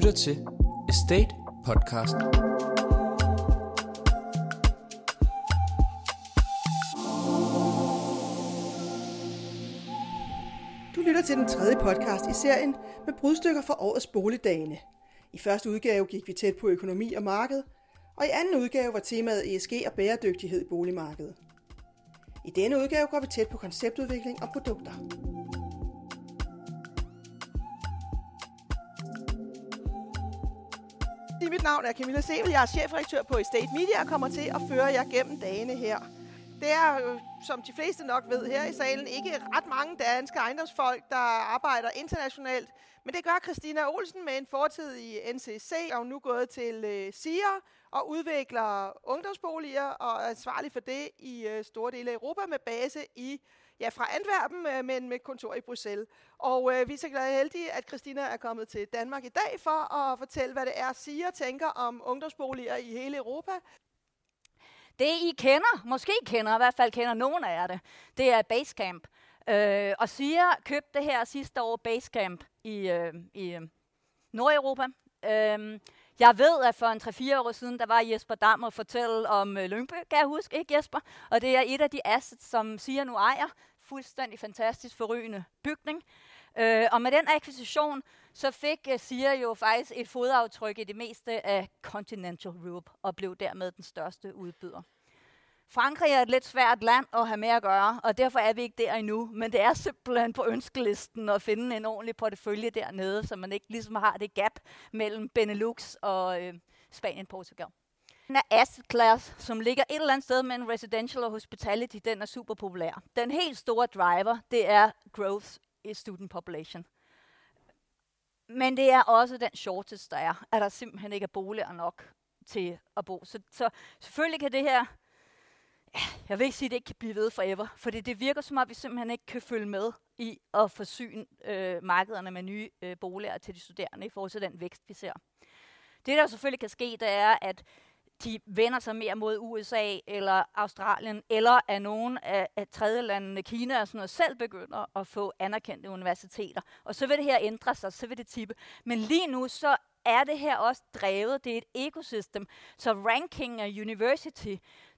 lytter til Estate Podcast. Du lytter til den tredje podcast i serien med brudstykker fra årets boligdagene. I første udgave gik vi tæt på økonomi og marked, og i anden udgave var temaet ESG og bæredygtighed i boligmarkedet. I denne udgave går vi tæt på konceptudvikling og produkter. Mit navn er Camilla Sevel, jeg er chefredaktør på Estate Media og kommer til at føre jer gennem dagene her. Det er øh, som de fleste nok ved her i salen, ikke ret mange danske ejendomsfolk, der arbejder internationalt. Men det gør Christina Olsen med en fortid i NCC, og nu gået til øh, SIA og udvikler ungdomsboliger og er ansvarlig for det i øh, store dele af Europa med base i ja, fra Antwerpen, øh, men med kontor i Bruxelles. Og øh, vi er så glade heldige, at Christina er kommet til Danmark i dag for at fortælle, hvad det er, SIA tænker om ungdomsboliger i hele Europa. Det I kender, måske kender, i hvert fald kender nogen af jer det, det er Basecamp. Øh, og SIA købte det her sidste år Basecamp i, øh, i øh, Nordeuropa. Øh, jeg ved, at for en 3-4 år siden, der var Jesper Dam og fortælle om øh, Lyngby, kan jeg huske, ikke Jesper? Og det er et af de assets, som SIA nu ejer. Fuldstændig fantastisk forrygende bygning. Øh, og med den akquisition, så fik uh, SIA jo faktisk et fodaftryk i det meste af Continental Europe, og blev dermed den største udbyder. Frankrig er et lidt svært land at have med at gøre, og derfor er vi ikke der endnu. Men det er simpelthen på ønskelisten at finde en ordentlig portefølje dernede, så man ikke ligesom har det gap mellem Benelux og øh, Spanien Portugal. Den er asset class, som ligger et eller andet sted mellem residential og hospitality, den er super populær. Den helt store driver, det er growth i student population. Men det er også den shortage, der er, at der simpelthen ikke er boliger nok til at bo. Så, så selvfølgelig kan det her jeg vil ikke sige, at det ikke kan blive ved forever, for det virker som om, vi simpelthen ikke kan følge med i at forsyne øh, markederne med nye øh, boliger til de studerende i forhold til den vækst, vi ser. Det, der selvfølgelig kan ske, det er, at de vender sig mere mod USA eller Australien, eller at nogen af, af tredjelandene, Kina og sådan noget, selv begynder at få anerkendte universiteter. Og så vil det her ændre sig, så vil det tippe. Men lige nu, så er det her også drevet, det er et ekosystem. Så ranking af university,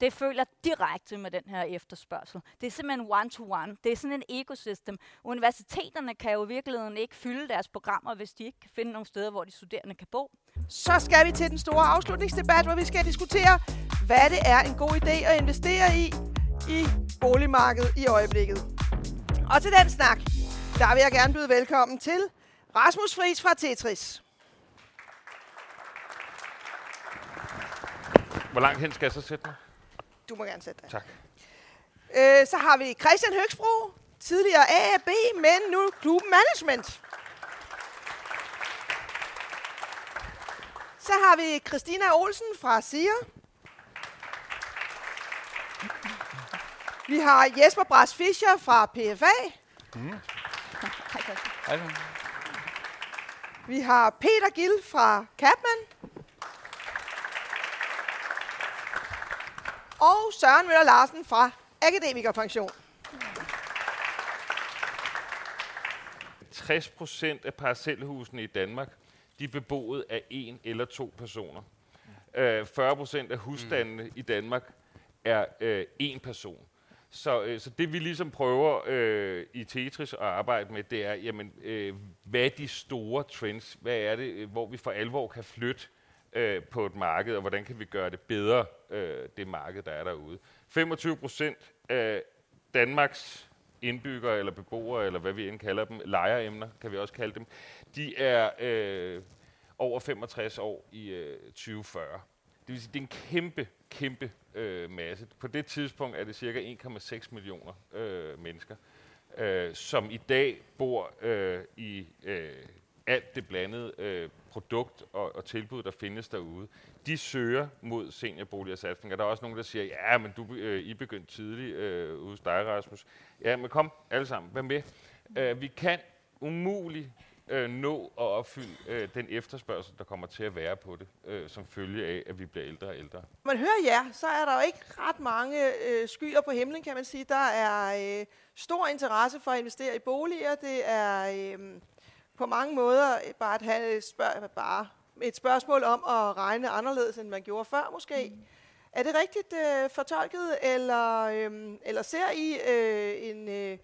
det følger direkte med den her efterspørgsel. Det er simpelthen one-to-one. Det er sådan en ekosystem. Universiteterne kan jo i virkeligheden ikke fylde deres programmer, hvis de ikke kan finde nogle steder, hvor de studerende kan bo. Så skal vi til den store afslutningsdebat, hvor vi skal diskutere, hvad det er en god idé at investere i i boligmarkedet i øjeblikket. Og til den snak, der vil jeg gerne byde velkommen til Rasmus Friis fra Tetris. Hvor langt hen skal jeg så sætte mig? Du må gerne sætte dig. Tak. Øh, så har vi Christian Høgsbro, tidligere AAB, men nu Klub Management. Så har vi Christina Olsen fra SIA. Vi har Jesper Bras Fischer fra PFA. Mm. Hej. Vi har Peter Gill fra Capman. Og Søren Møller Larsen fra Akademikerpension. 60 procent af parcelhusene i Danmark, de er beboet af en eller to personer. Øh, 40 procent af husstandene mm. i Danmark er øh, en person. Så, øh, så det vi ligesom prøver øh, i Tetris at arbejde med, det er, jamen, øh, hvad er de store trends? Hvad er det, øh, hvor vi for alvor kan flytte øh, på et marked, og hvordan kan vi gøre det bedre, øh, det marked, der er derude. 25 procent af Danmarks indbyggere eller beboere, eller hvad vi end kalder dem, lejeremner, kan vi også kalde dem, de er øh, over 65 år i øh, 2040. Det vil sige, det er en kæmpe, kæmpe øh, masse. På det tidspunkt er det cirka 1,6 millioner øh, mennesker, øh, som i dag bor øh, i øh, alt det blandede øh, produkt og, og tilbud, der findes derude, de søger mod seniorboliger satsning. der er også nogen, der siger, ja, men du, øh, I begyndte tidligt øh, hos dig, Rasmus. Ja, men kom alle sammen, vær med. Uh, vi kan umuligt øh, nå at opfylde øh, den efterspørgsel, der kommer til at være på det, øh, som følge af, at vi bliver ældre og ældre. Man hører ja, så er der jo ikke ret mange øh, skyer på himlen, kan man sige. Der er øh, stor interesse for at investere i boliger. Det er... Øh, på mange måder øh, bare at have et, spørg- bare et spørgsmål om at regne anderledes, end man gjorde før måske. Mm. Er det rigtigt øh, fortolket, eller, øh, eller ser I øh, en, øh,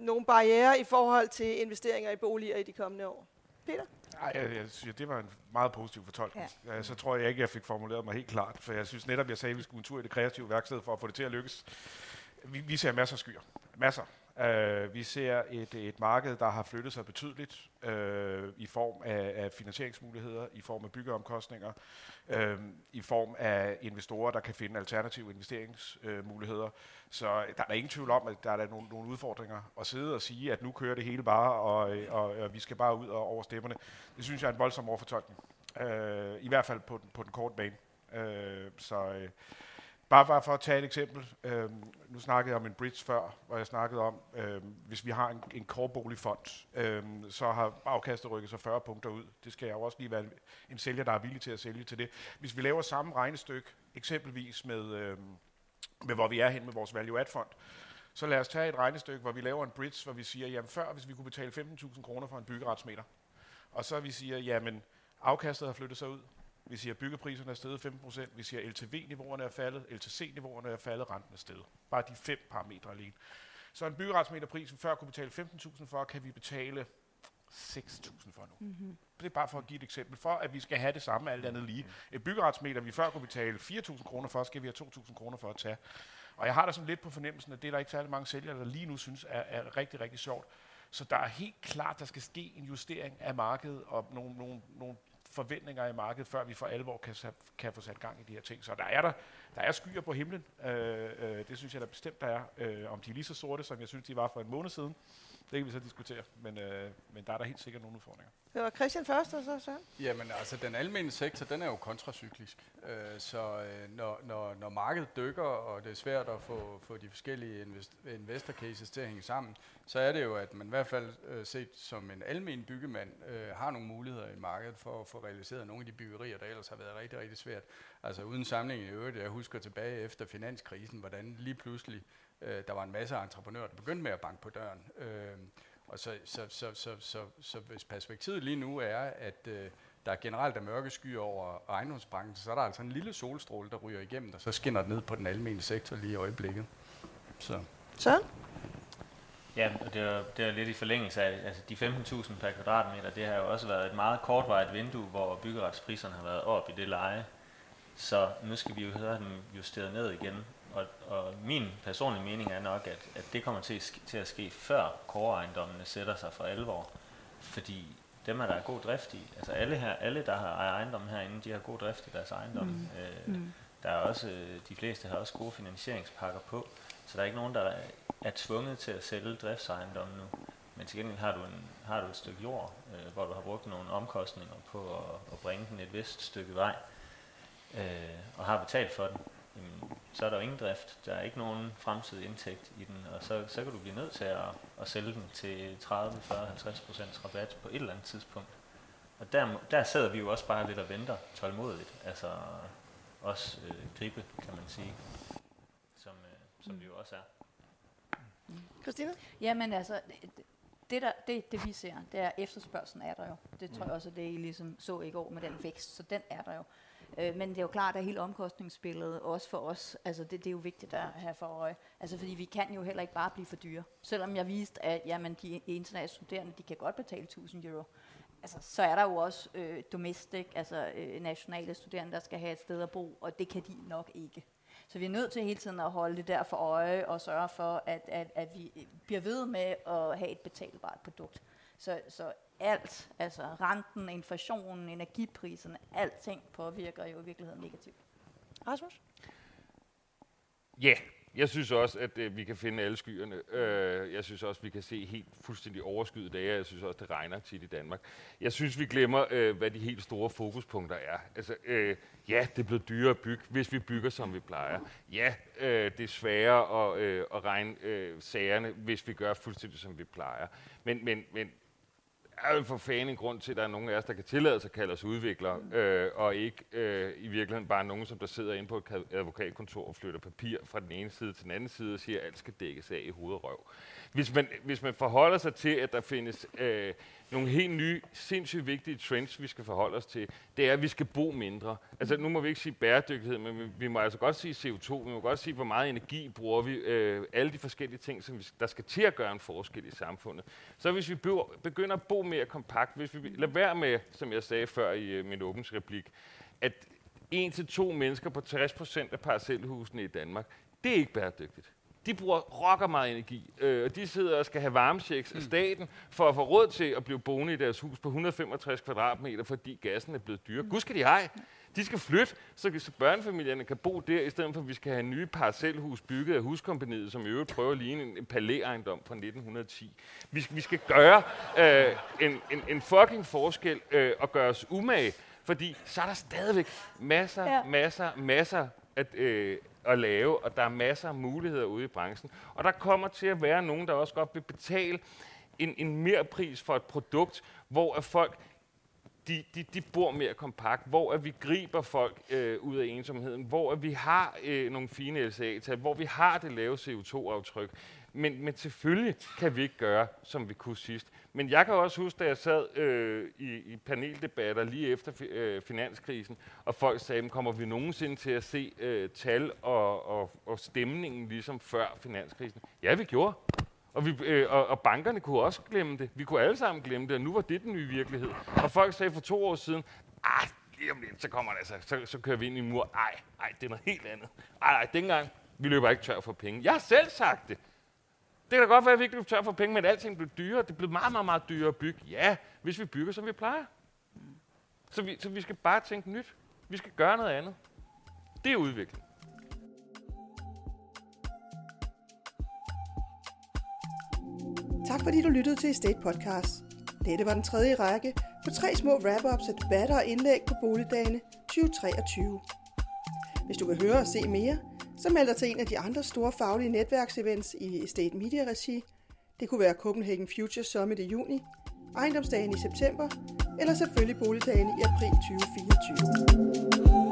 nogle barriere i forhold til investeringer i boliger i de kommende år? Peter? Ej, jeg, jeg synes, det var en meget positiv fortolkning. Ja. Ja, så tror jeg ikke, jeg fik formuleret mig helt klart, for jeg synes netop, jeg sagde, at vi skulle en tur i det kreative værksted for at få det til at lykkes. Vi, vi ser masser af skyer. Masser. Uh, vi ser et, et marked, der har flyttet sig betydeligt uh, i form af, af finansieringsmuligheder, i form af byggeomkostninger, uh, i form af investorer, der kan finde alternative investeringsmuligheder. Uh, så der er der ingen tvivl om, at der er der nogle, nogle udfordringer. At sidde og sige, at nu kører det hele bare, og, og, og vi skal bare ud og over stemmerne, det synes jeg er en voldsom overfortolkning. Uh, I hvert fald på, på den korte bane. Uh, så... Uh, Bare, bare for at tage et eksempel. Øh, nu snakkede jeg om en bridge før, hvor jeg snakkede om, øh, hvis vi har en, en core-boligfond, øh, så har afkastet rykket sig 40 punkter ud. Det skal jeg jo også lige være en sælger, der er villig til at sælge til det. Hvis vi laver samme regnestykke, eksempelvis med, øh, med hvor vi er hen med vores value-add-fond, så lad os tage et regnestykke, hvor vi laver en bridge, hvor vi siger, jamen før, hvis vi kunne betale 15.000 kroner for en byggeretsmeter, og så vi siger, jamen afkastet har flyttet sig ud, vi siger, at byggepriserne er steget 15%. Vi siger, at LTV-niveauerne er faldet, LTC-niveauerne er faldet, renten er steget. Bare de fem parametre alene. Så en byggeretsmeterpris, vi før kunne betale 15.000 for, kan vi betale 6.000 for nu. Mm-hmm. Det er bare for at give et eksempel, for at vi skal have det samme alt andet lige. Et byggeretsmeter, vi før kunne betale 4.000 kroner for, skal vi have 2.000 kroner for at tage. Og jeg har da sådan lidt på fornemmelsen, at det er der ikke særlig mange sælgere, der lige nu synes er, er rigtig, rigtig sjovt. Så der er helt klart, der skal ske en justering af markedet og nogle, nogle, nogle forventninger i markedet, før vi for alvor kan, kan få sat gang i de her ting. Så der er der, der er skyer på himlen. Øh, øh, det synes jeg da bestemt, der er. Øh, om de er lige så sorte, som jeg synes, de var for en måned siden, det kan vi så diskutere. Men, øh, men der er der helt sikkert nogle udfordringer. Det var Christian først, og så Søren. Jamen altså, den almindelige sektor, den er jo kontracyklisk. Øh, så øh, når, når, når markedet dykker, og det er svært at få, få de forskellige invest, investor cases til at hænge sammen, så er det jo, at man i hvert fald øh, set som en almen byggemand øh, har nogle muligheder i markedet for at få realiseret nogle af de byggerier, der ellers har været rigtig, rigtig svært. Altså uden sammenligning i øvrigt, jeg husker tilbage efter finanskrisen, hvordan lige pludselig øh, der var en masse entreprenører, der begyndte med at banke på døren. Øh, og så, så, så, så, så, så hvis perspektivet lige nu er, at øh, der er generelt er mørke skyer over ejendomsbranchen, så er der altså en lille solstråle, der ryger igennem, og så skinner det ned på den almindelige sektor lige i øjeblikket. Så. Så? Ja, og det er, det er lidt i forlængelse af, altså de 15.000 per kvadratmeter, det har jo også været et meget kortvarigt vindue, hvor byggeretspriserne har været op i det leje. Så nu skal vi jo høre dem justeret ned igen, og, og min personlige mening er nok, at, at det kommer til, til at ske før core sætter sig for alvor. Fordi dem er der er god drift i. Altså alle, her, alle der har ejendommen herinde, de har god drift i deres ejendom. Mm. Øh, mm. Der er også, de fleste har også gode finansieringspakker på, så der er ikke nogen, der er tvunget til at sælge driftsejendommen nu. Men til gengæld har du, en, har du et stykke jord, øh, hvor du har brugt nogle omkostninger på at, at bringe den et vist stykke vej, øh, og har betalt for den jamen, så er der jo ingen drift. Der er ikke nogen fremtidig indtægt i den, og så, så kan du blive nødt til at, at sælge den til 30, 40, 50 procents rabat på et eller andet tidspunkt. Og der, der sidder vi jo også bare lidt og venter tålmodigt, altså også øh, gribe, kan man sige, som, øh, som mm. vi jo også er. Christina? Jamen altså, det, der, det, det vi ser, det er efterspørgselen er der jo. Det tror jeg også, at det I ligesom så i går med den vækst, så den er der jo. Øh, men det er jo klart, at hele omkostningsbilledet, også for os, altså det, det er jo vigtigt at have for øje. Altså fordi vi kan jo heller ikke bare blive for dyre. Selvom jeg viste, at jamen, de internationale studerende, de kan godt betale 1000 euro. Altså, så er der jo også øh, domestic, altså øh, nationale studerende, der skal have et sted at bo, og det kan de nok ikke. Så vi er nødt til hele tiden at holde det der for øje og sørge for, at, at, at vi bliver ved med at have et betalbart produkt. Så, så alt, altså renten, inflationen, energipriserne, alting påvirker jo i virkeligheden negativt. Rasmus? Ja, yeah. jeg synes også, at øh, vi kan finde alle skyerne. Øh, jeg synes også, vi kan se helt fuldstændig overskyet dage. Jeg synes også, det regner tit i Danmark. Jeg synes, vi glemmer, øh, hvad de helt store fokuspunkter er. Altså, øh, ja, det er blevet dyrere at bygge, hvis vi bygger, som vi plejer. Ja, øh, det er sværere at, øh, at regne øh, sagerne, hvis vi gør fuldstændig, som vi plejer. Men, men, men er jo for fanden en grund til, at der er nogen af os, der kan tillade sig at kalde os udviklere, øh, og ikke øh, i virkeligheden bare nogen, som der sidder inde på et advokatkontor og flytter papir fra den ene side til den anden side og siger, at alt skal dækkes af i hoved og røv. Hvis man, hvis man forholder sig til, at der findes øh, nogle helt nye, sindssygt vigtige trends, vi skal forholde os til, det er, at vi skal bo mindre. Altså, nu må vi ikke sige bæredygtighed, men vi, vi må altså godt sige CO2, vi må godt sige, hvor meget energi bruger vi, øh, alle de forskellige ting, som vi, der skal til at gøre en forskel i samfundet. Så hvis vi begynder at bo mere kompakt, hvis vi lader være med, som jeg sagde før i øh, min åbningsreplik, at en til to mennesker på 60 procent af parcelhusene i Danmark, det er ikke bæredygtigt de bruger rocker meget energi, øh, og de sidder og skal have varmechecks af staten for at få råd til at blive boende i deres hus på 165 kvadratmeter, fordi gassen er blevet dyr. Gud skal de have. De skal flytte, så børnefamilierne kan bo der, i stedet for at vi skal have nye parcelhus bygget af huskompaniet, som i øvrigt prøver at ligne en palæ-ejendom fra 1910. Vi, vi skal gøre øh, en, en, en fucking forskel øh, og gøre os umage, fordi så er der stadigvæk masser, ja. masser, masser at, øh, at lave, og der er masser af muligheder ude i branchen. Og der kommer til at være nogen, der også godt vil betale en, en mere pris for et produkt, hvor at folk de, de, de bor mere kompakt, hvor at vi griber folk øh, ud af ensomheden, hvor at vi har øh, nogle fine LCA-tal, hvor vi har det lave CO2-aftryk. Men, men selvfølgelig kan vi ikke gøre, som vi kunne sidst. Men jeg kan også huske, da jeg sad øh, i, i paneldebatter lige efter fi, øh, finanskrisen, og folk sagde, kommer vi nogensinde til at se øh, tal og, og, og stemningen ligesom før finanskrisen? Ja, vi gjorde. Og, vi, øh, og, og bankerne kunne også glemme det. Vi kunne alle sammen glemme det, og nu var det den nye virkelighed. Og folk sagde for to år siden, ah, lige om lidt, så kommer det altså, så, så kører vi ind i en mur. Ej, ej, det er noget helt andet. Ej, ej, dengang, vi løber ikke tør for penge. Jeg har selv sagt det. Det kan da godt være, at vi ikke løb tør for penge, men alting blev dyrere. Det blev meget, meget, meget dyrere at bygge. Ja, hvis vi bygger, som vi plejer. Så vi, så vi skal bare tænke nyt. Vi skal gøre noget andet. Det er udvikling. Tak fordi du lyttede til Estate Podcast. Dette var den tredje række på tre små wrap-ups af debatter og indlæg på Boligdagene 2023. Hvis du vil høre og se mere, så meld dig til en af de andre store faglige netværksevents i Estate Media Regi. Det kunne være Copenhagen Future Summit i juni, Ejendomsdagen i september, eller selvfølgelig Boligdagen i april 2024.